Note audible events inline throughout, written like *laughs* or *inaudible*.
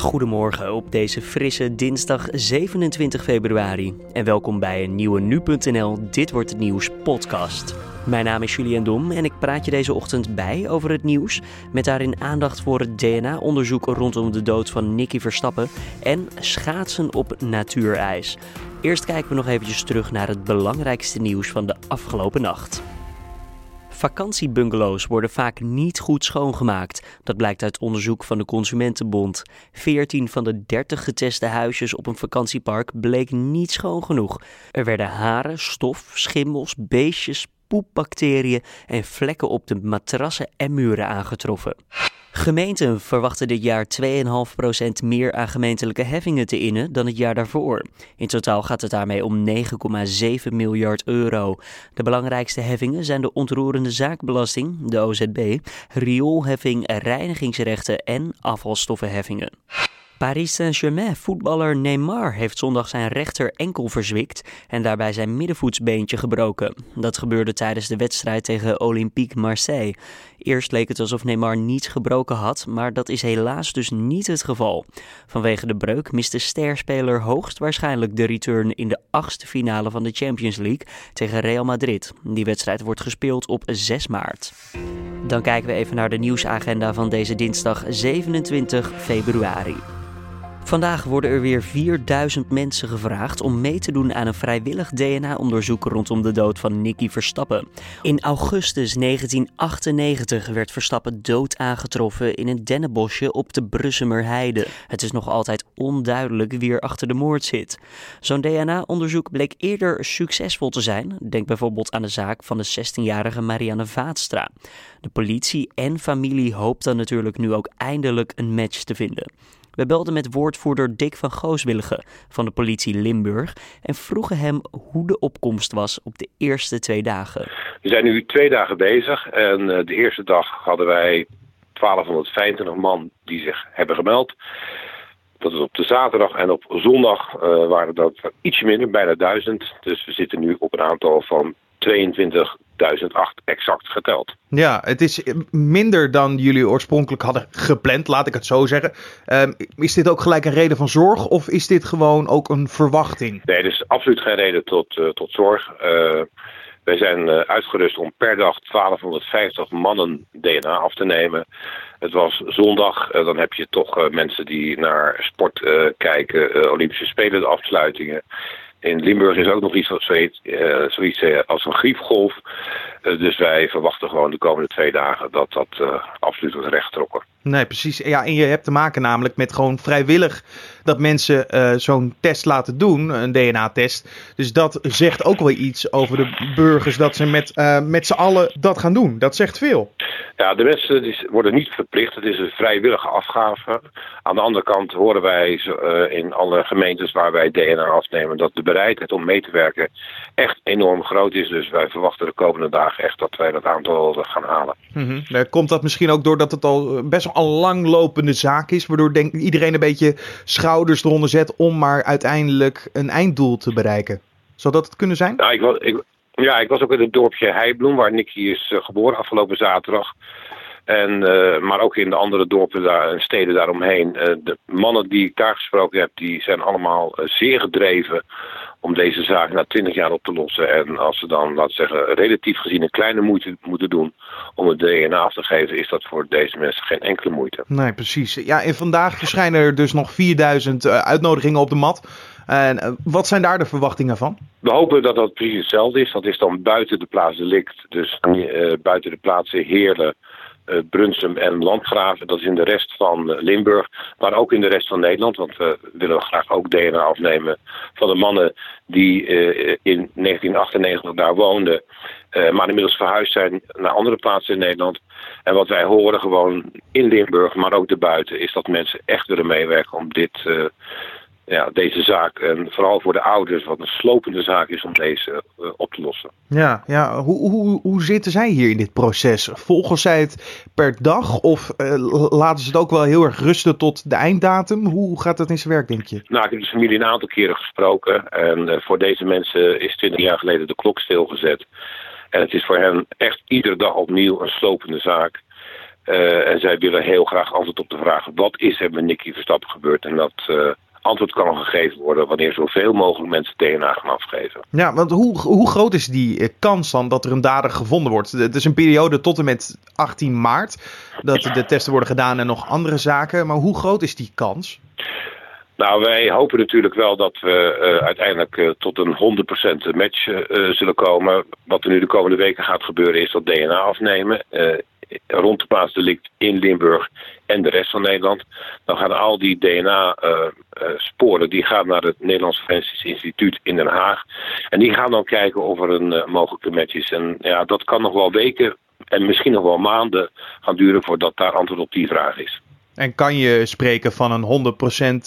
Goedemorgen op deze frisse dinsdag 27 februari en welkom bij een nieuwe nu.nl Dit wordt het nieuws podcast. Mijn naam is Julian Dom en ik praat je deze ochtend bij over het nieuws met daarin aandacht voor het DNA-onderzoek rondom de dood van Nicky Verstappen en schaatsen op natuurijs. Eerst kijken we nog eventjes terug naar het belangrijkste nieuws van de afgelopen nacht. Vakantiebungalows worden vaak niet goed schoongemaakt. Dat blijkt uit onderzoek van de Consumentenbond. 14 van de 30 geteste huisjes op een vakantiepark bleek niet schoon genoeg. Er werden haren, stof, schimmels, beestjes, poepbacteriën en vlekken op de matrassen en muren aangetroffen. Gemeenten verwachten dit jaar 2,5% meer aan gemeentelijke heffingen te innen dan het jaar daarvoor. In totaal gaat het daarmee om 9,7 miljard euro. De belangrijkste heffingen zijn de ontroerende zaakbelasting, de OZB, rioolheffing, reinigingsrechten en afvalstoffenheffingen. Paris Saint-Germain voetballer Neymar heeft zondag zijn rechter enkel verzwikt en daarbij zijn middenvoetsbeentje gebroken. Dat gebeurde tijdens de wedstrijd tegen Olympique Marseille. Eerst leek het alsof Neymar niets gebroken had, maar dat is helaas dus niet het geval. Vanwege de breuk miste sterspeler hoogstwaarschijnlijk de return in de achtste finale van de Champions League tegen Real Madrid. Die wedstrijd wordt gespeeld op 6 maart. Dan kijken we even naar de nieuwsagenda van deze dinsdag 27 februari. Vandaag worden er weer 4000 mensen gevraagd om mee te doen aan een vrijwillig DNA-onderzoek rondom de dood van Nicky Verstappen. In augustus 1998 werd Verstappen dood aangetroffen in een dennenbosje op de Brussemerheide. Het is nog altijd onduidelijk wie er achter de moord zit. Zo'n DNA-onderzoek bleek eerder succesvol te zijn. Denk bijvoorbeeld aan de zaak van de 16-jarige Marianne Vaatstra. De politie en familie hoopt dan natuurlijk nu ook eindelijk een match te vinden. We belden met woordvoerder Dick van Gooswilligen van de politie Limburg en vroegen hem hoe de opkomst was op de eerste twee dagen. We zijn nu twee dagen bezig en eh, de eerste dag hadden wij 1225 man die zich hebben gemeld. Dat is op de zaterdag en op zondag uh, waren dat ietsje minder, bijna duizend. Dus we zitten nu op een aantal van 22 2008 exact geteld. Ja, het is minder dan jullie oorspronkelijk hadden gepland, laat ik het zo zeggen. Um, is dit ook gelijk een reden van zorg of is dit gewoon ook een verwachting? Nee, er is absoluut geen reden tot, uh, tot zorg. Uh, wij zijn uh, uitgerust om per dag 1250 mannen DNA af te nemen. Het was zondag, dan heb je toch mensen die naar sport kijken, Olympische Spelen, de afsluitingen in Limburg is ook nog iets zoiets, uh, zoiets uh, als een griefgolf. Uh, dus wij verwachten gewoon de komende twee dagen dat dat absoluut wordt rechttrokken. Nee, precies. Ja, en je hebt te maken namelijk met gewoon vrijwillig dat mensen uh, zo'n test laten doen, een DNA-test. Dus dat zegt ook wel iets over de burgers dat ze met, uh, met z'n allen dat gaan doen. Dat zegt veel. Ja, de mensen die worden niet verplicht. Het is een vrijwillige afgave. Aan de andere kant horen wij uh, in alle gemeentes waar wij DNA afnemen dat de bereidheid om mee te werken echt enorm groot is. Dus wij verwachten de komende dagen echt dat wij dat aantal gaan halen. Mm -hmm. Komt dat misschien ook doordat het al best wel een langlopende zaak is, waardoor denk, iedereen een beetje schouders eronder zet om maar uiteindelijk een einddoel te bereiken? Zou dat het kunnen zijn? Ja, ik was, ik, ja, ik was ook in het dorpje Heibloem, waar Nicky is uh, geboren afgelopen zaterdag. En, uh, maar ook in de andere dorpen daar, en steden daaromheen. Uh, de mannen die ik daar gesproken heb, die zijn allemaal zeer gedreven om deze zaak na twintig jaar op te lossen. En als ze dan, laten we zeggen, relatief gezien een kleine moeite moeten doen om het DNA af te geven, is dat voor deze mensen geen enkele moeite. Nee, precies. Ja, en vandaag verschijnen er dus nog 4000 uh, uitnodigingen op de mat. En wat zijn daar de verwachtingen van? We hopen dat dat precies hetzelfde is. Dat is dan buiten de plaats delict, dus uh, buiten de plaatsen Heerlen, uh, Brunsum en Landgraven. Dat is in de rest van uh, Limburg, maar ook in de rest van Nederland. Want we willen graag ook DNA afnemen van de mannen die uh, in 1998 daar woonden. maar inmiddels verhuisd zijn naar andere plaatsen in Nederland. En wat wij horen gewoon in Limburg, maar ook daarbuiten, is dat mensen echt willen meewerken om dit ja, deze zaak, en vooral voor de ouders, wat een slopende zaak is om deze uh, op te lossen. Ja, ja. Hoe, hoe, hoe zitten zij hier in dit proces? Volgen zij het per dag of uh, laten ze het ook wel heel erg rusten tot de einddatum? Hoe gaat dat in zijn werk, denk je? Nou, ik heb de familie een aantal keren gesproken en uh, voor deze mensen is 20 jaar geleden de klok stilgezet. En het is voor hen echt iedere dag opnieuw een slopende zaak. en zij willen heel graag antwoord op de vraag: wat is er met Nicky Verstappen gebeurd? En dat antwoord kan gegeven worden wanneer zoveel mogelijk mensen DNA gaan afgeven. Ja, want hoe, hoe groot is die kans dan dat er een dader gevonden wordt? Het is een periode tot en met 18 maart dat de testen worden gedaan en nog andere zaken. Maar hoe groot is die kans? Nou, wij hopen natuurlijk wel dat we uh, uiteindelijk uh, tot een 100% match uh, zullen komen. Wat er nu de komende weken gaat gebeuren is dat DNA afnemen. Rond de plaatsdelict in Limburg en de rest van Nederland. Dan gaan al die DNA-sporen die gaan naar het Nederlands Forensisch Instituut in Den Haag. En die gaan dan kijken of er een mogelijke match is. En ja, dat kan nog wel weken en misschien nog wel maanden gaan duren voordat daar antwoord op die vraag is. En kan je spreken van een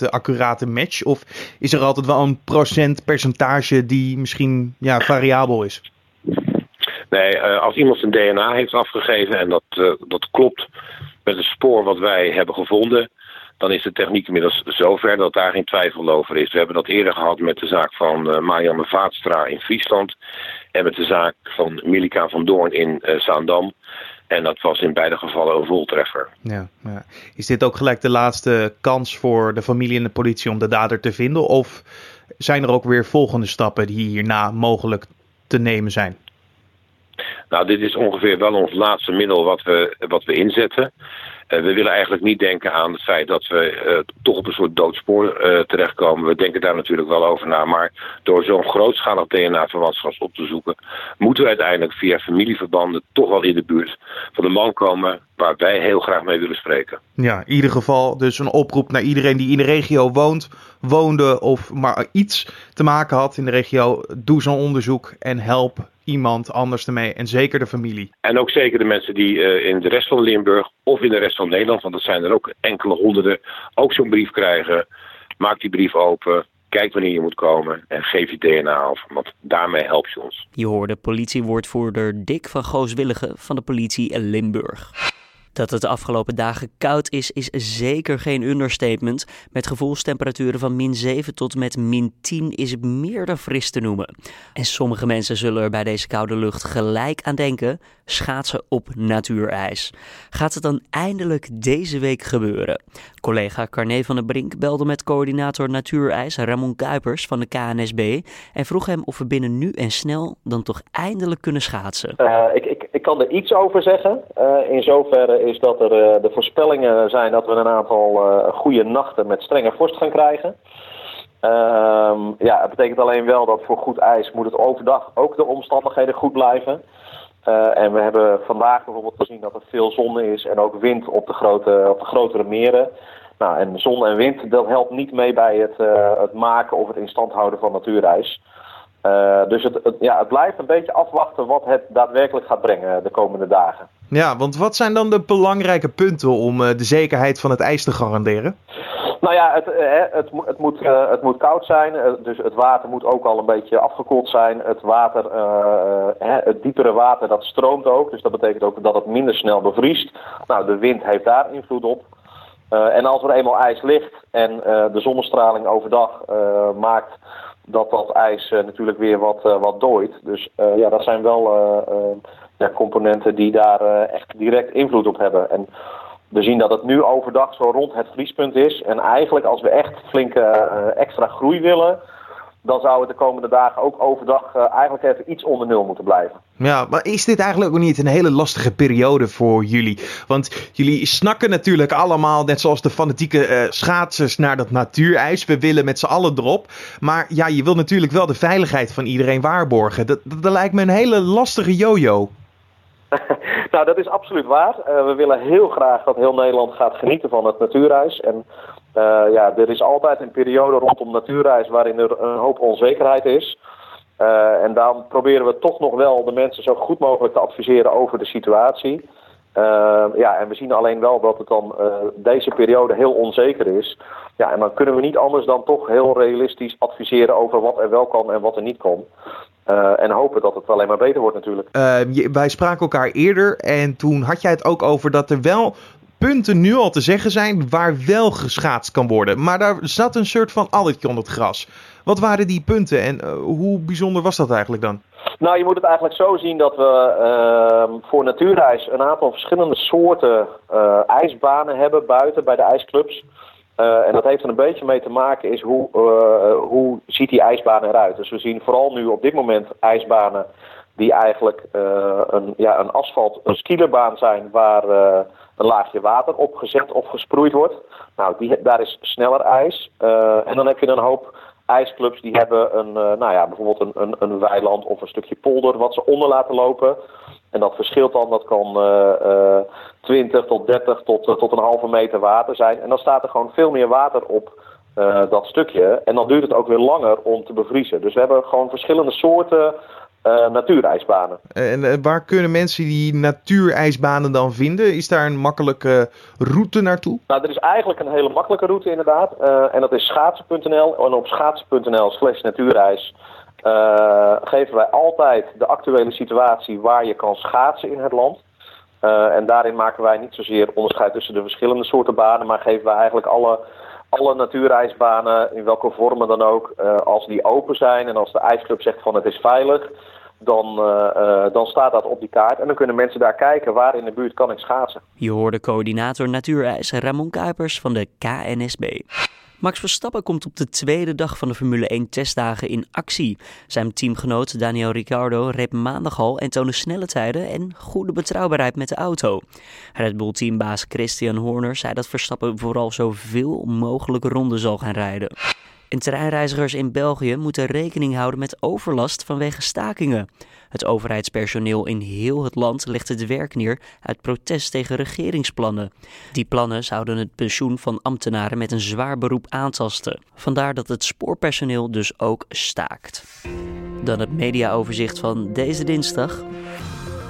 100% accurate match? Of is er altijd wel een procent percentage die misschien ja, variabel is? Nee, eh, als iemand zijn DNA heeft afgegeven en dat, uh, dat klopt met het spoor wat wij hebben gevonden, dan is de techniek inmiddels zover dat daar geen twijfel over is. We hebben dat eerder gehad met de zaak van uh, Marianne Vaatstra in Friesland en met de zaak van Milika van Doorn in Zaandam. En dat was in beide gevallen een voltreffer. Ja, ja, Is dit ook gelijk de laatste kans voor de familie en de politie om de dader te vinden? Of zijn er ook weer volgende stappen die hierna mogelijk te nemen zijn? Nou, dit is ongeveer wel ons laatste middel wat we, wat we inzetten. Uh, we willen eigenlijk niet denken aan het feit dat we uh, toch op een soort doodspoor uh, terechtkomen. We denken daar natuurlijk wel over na. Maar door zo'n grootschalig DNA-verwantschap op te zoeken, moeten we uiteindelijk via familieverbanden toch wel in de buurt van de man komen waar wij heel graag mee willen spreken. Ja, in ieder geval dus een oproep naar iedereen die in de regio woont, woonde of maar iets te maken had in de regio. Doe zo'n onderzoek en help iemand anders ermee en zeker de familie. En ook zeker de mensen die uh, in de rest van Limburg of in de rest van Nederland, want dat zijn er ook enkele honderden, ook zo'n brief krijgen. Maak die brief open, kijk wanneer je moet komen en geef je DNA af, want daarmee help je ons. Je hoorde politiewoordvoerder Dick van Gooswillige van de politie Limburg. Dat het de afgelopen dagen koud is, is zeker geen understatement. Met gevoelstemperaturen van min 7 tot met min 10 is het meer dan fris te noemen. En sommige mensen zullen er bij deze koude lucht gelijk aan denken: schaatsen op natuurijs. Gaat het dan eindelijk deze week gebeuren? Collega Carné van der Brink belde met coördinator Natuurijs Ramon Kuipers van de KNSB en vroeg hem of we binnen nu en snel dan toch eindelijk kunnen schaatsen. Uh, ik, ik, kan er iets over zeggen. Uh, in zoverre is dat er uh, de voorspellingen zijn dat we een aantal goede nachten met strenge vorst gaan krijgen. Ehm, ja, het betekent alleen wel dat voor goed ijs moet het overdag ook de omstandigheden goed blijven. Uh, en we hebben vandaag bijvoorbeeld gezien dat er veel zon is en ook wind op de, grote, op de grotere meren. Nou, en zon en wind, dat helpt niet mee bij het, het maken of het in stand houden van natuurijs. Uh, dus het, het, ja, het blijft een beetje afwachten wat het daadwerkelijk gaat brengen de komende dagen. Ja, want wat zijn dan de belangrijke punten om de zekerheid van het ijs te garanderen? Nou ja, het, het, het, moet, het moet koud zijn, dus het water moet ook al een beetje afgekoeld zijn. Het water, het diepere water, dat stroomt ook, dus dat betekent ook dat het minder snel bevriest. Nou, de wind heeft daar invloed op. En als er eenmaal ijs ligt en de zonnestraling overdag maakt dat dat ijs natuurlijk weer wat, wat dooit. Dus ja, dat zijn wel ja, componenten die daar echt direct invloed op hebben. En we zien dat het nu overdag zo rond het vriespunt is. En eigenlijk als we echt flinke extra groei willen, dan zou het de komende dagen ook overdag uh, eigenlijk even iets onder nul moeten blijven. Ja, maar is dit eigenlijk ook niet een hele lastige periode voor jullie? Want jullie snakken natuurlijk allemaal, net zoals de fanatieke uh, schaatsers, naar dat natuurijs. We willen met z'n allen erop. Maar ja, je wil natuurlijk wel de veiligheid van iedereen waarborgen. Dat, dat, dat lijkt me een hele lastige yo-yo. *laughs* nou, dat is absoluut waar. Uh, we willen heel graag dat heel Nederland gaat genieten van het natuurreis. En ja, er is altijd een periode rondom natuurreis waarin er een hoop onzekerheid is. Uh, en dan proberen we toch nog wel de mensen zo goed mogelijk te adviseren over de situatie. ja, en we zien alleen wel dat het dan deze periode heel onzeker is. Ja, en dan kunnen we niet anders dan toch heel realistisch adviseren over wat er wel kan en wat er niet kan. En hopen dat het alleen maar beter wordt natuurlijk. Wij spraken elkaar eerder en toen had jij het ook over dat er wel punten nu al te zeggen zijn waar wel geschaatst kan worden. Maar daar zat een soort van alletje onder het gras. Wat waren die punten en uh, hoe bijzonder was dat eigenlijk dan? Nou, je moet het eigenlijk zo zien dat we uh, voor natuurreis een aantal verschillende soorten uh, ijsbanen hebben buiten bij de ijsclubs. Uh, en dat heeft er een beetje mee te maken is hoe, hoe ziet die ijsbaan eruit. Dus we zien vooral nu op dit moment ijsbanen die eigenlijk een, ja, een asfalt, een skierbaan zijn waar een laagje water opgezet of gesproeid wordt. Nou, die, daar is sneller ijs. en dan heb je een hoop ijsclubs die hebben een, uh, nou ja, bijvoorbeeld een, een, een, weiland of een stukje polder wat ze onder laten lopen. En dat verschilt dan, dat kan uh, uh, 20 tot 30 tot, tot een halve meter water zijn. En dan staat er gewoon veel meer water op dat stukje. En dan duurt het ook weer langer om te bevriezen. Dus we hebben gewoon verschillende soorten uh, natuurijsbanen. En uh, waar kunnen mensen die natuurijsbanen dan vinden? Is daar een makkelijke route naartoe? Nou, er is eigenlijk een hele makkelijke route inderdaad. Uh, en dat is schaatsen.nl. En op schaatsen.nl slash natuurijs geven wij altijd de actuele situatie waar je kan schaatsen in het land. en daarin maken wij niet zozeer onderscheid tussen de verschillende soorten banen, maar geven wij eigenlijk alle alle natuurijsbanen, in welke vormen dan ook, uh, als die open zijn en als de ijsclub zegt van het is veilig, dan, uh, uh, dan staat dat op die kaart. En dan kunnen mensen daar kijken waar in de buurt kan ik schaatsen. Je hoorde coördinator natuurijs Ramon Kuipers van de KNSB. Max Verstappen komt op de tweede dag van de Formule 1 testdagen in actie. Zijn teamgenoot Daniel Ricciardo reed maandag al en toonde snelle tijden en goede betrouwbaarheid met de auto. Red Bull teambaas Christian Horner zei dat Verstappen vooral zoveel mogelijk ronden zal gaan rijden. En treinreizigers in België moeten rekening houden met overlast vanwege stakingen. Het overheidspersoneel in heel het land legt het werk neer uit protest tegen regeringsplannen. Die plannen zouden het pensioen van ambtenaren met een zwaar beroep aantasten. Vandaar dat het spoorpersoneel dus ook staakt. Dan het mediaoverzicht van deze dinsdag.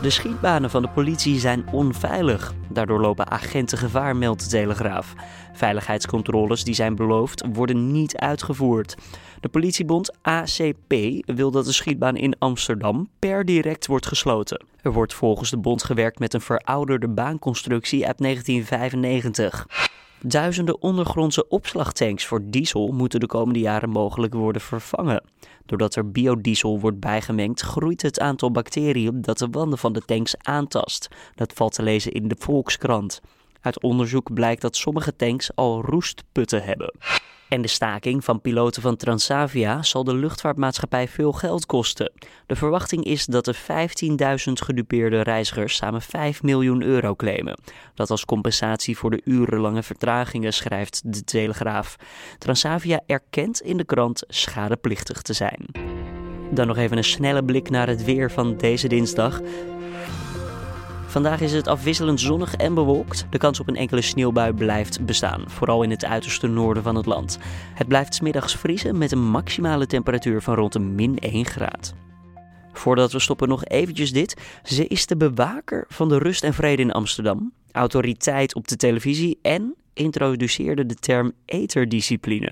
De schietbanen van de politie zijn onveilig. Daardoor lopen agenten gevaar, meldt de Telegraaf. Veiligheidscontroles die zijn beloofd worden niet uitgevoerd. De politiebond ACP wil dat de schietbaan in Amsterdam per direct wordt gesloten. Er wordt volgens de bond gewerkt met een verouderde baanconstructie uit 1995. Duizenden ondergrondse opslagtanks voor diesel moeten de komende jaren mogelijk worden vervangen. Doordat er biodiesel wordt bijgemengd, groeit het aantal bacteriën dat de wanden van de tanks aantast. Dat valt te lezen in de Volkskrant. Uit onderzoek blijkt dat sommige tanks al roestputten hebben. En de staking van piloten van Transavia zal de luchtvaartmaatschappij veel geld kosten. De verwachting is dat de 15.000 gedupeerde reizigers samen 5 miljoen euro claimen. Dat als compensatie voor de urenlange vertragingen, schrijft de Telegraaf. Transavia erkent in de krant schadeplichtig te zijn. Dan nog even een snelle blik naar het weer van deze dinsdag. Vandaag is het afwisselend zonnig en bewolkt. De kans op een enkele sneeuwbui blijft bestaan, vooral in het uiterste noorden van het land. Het blijft smiddags vriezen met een maximale temperatuur van rond de min 1 graad. Voordat we stoppen nog eventjes dit. Ze is de bewaker van de rust en vrede in Amsterdam, autoriteit op de televisie en introduceerde de term eterdiscipline.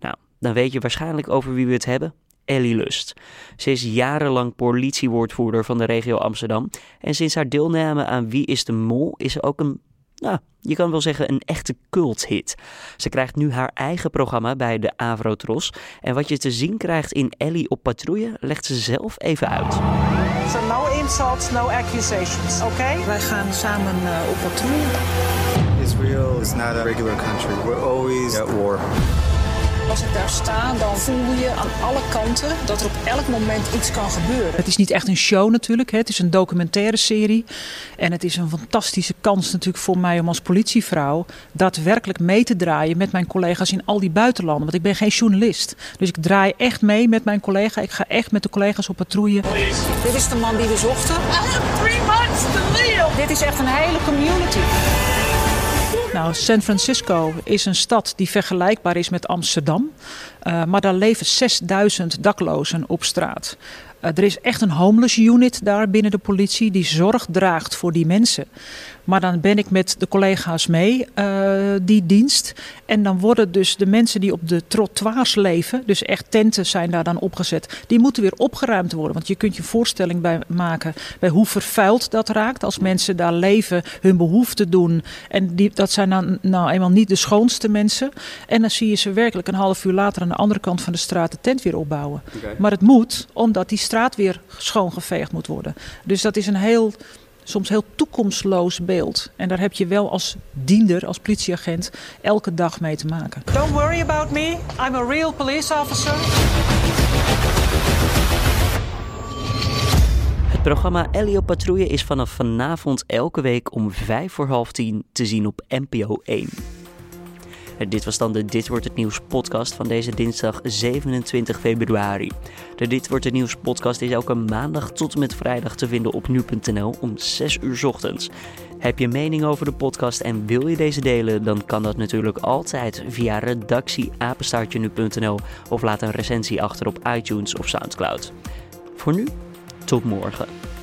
Nou, dan weet je waarschijnlijk over wie we het hebben. Ellie Lust. Ze is jarenlang politiewoordvoerder van de regio Amsterdam. En sinds haar deelname aan Wie is de Mol is ze ook een, nou, je kan wel zeggen een echte culthit. Ze krijgt nu haar eigen programma bij de Avrotros. En wat je te zien krijgt in Ellie op patrouille, legt ze zelf even uit. So no insults, no accusations, oké? Okay? Wij gaan samen uh, op patrouille. Israel is not a regular country. We're always at war. Als ik daar sta, dan voel je aan alle kanten dat er op elk moment iets kan gebeuren. Het is niet echt een show natuurlijk. Hè. Het is een documentaire serie. En het is een fantastische kans natuurlijk voor mij om als politievrouw daadwerkelijk mee te draaien met mijn collega's in al die buitenlanden. Want ik ben geen journalist. Dus ik draai echt mee met mijn collega. Ik ga echt met de collega's op patrouille. Dit is de man die we zochten. Dit is echt een hele community. Nou, San Francisco is een stad die vergelijkbaar is met Amsterdam. Uh, maar daar leven 6000 daklozen op straat. Uh, er is echt een homeless unit daar binnen de politie die zorg draagt voor die mensen. Maar dan ben ik met de collega's mee, uh, die dienst. En dan worden dus de mensen die op de trottoirs leven, dus echt tenten zijn daar dan opgezet, die moeten weer opgeruimd worden. Want je kunt je voorstelling bij maken bij hoe vervuild dat raakt als mensen daar leven, hun behoeften doen. En die, dat zijn dan nou eenmaal niet de schoonste mensen. En dan zie je ze werkelijk een half uur later aan de andere kant van de straat de tent weer opbouwen. Okay. Maar het moet, omdat die straat straat weer schoongeveegd moet worden. Dus dat is een heel soms heel toekomstloos beeld. En daar heb je wel als diender, als politieagent, elke dag mee te maken. Don't worry about me. I'm a real police officer. Het programma Elio Patrouille is vanaf vanavond elke week om vijf voor half tien te zien op NPO 1. Dit was dan de Dit Wordt Het Nieuws podcast van deze dinsdag 27 februari. De Dit Wordt Het Nieuws podcast is elke maandag tot en met vrijdag te vinden op nu.nl om 6 uur ochtends. Heb je mening over de podcast en wil je deze delen, dan kan dat natuurlijk altijd via redactieapenstaartje.nu.nl of laat een recensie achter op iTunes of Soundcloud. Voor nu, tot morgen.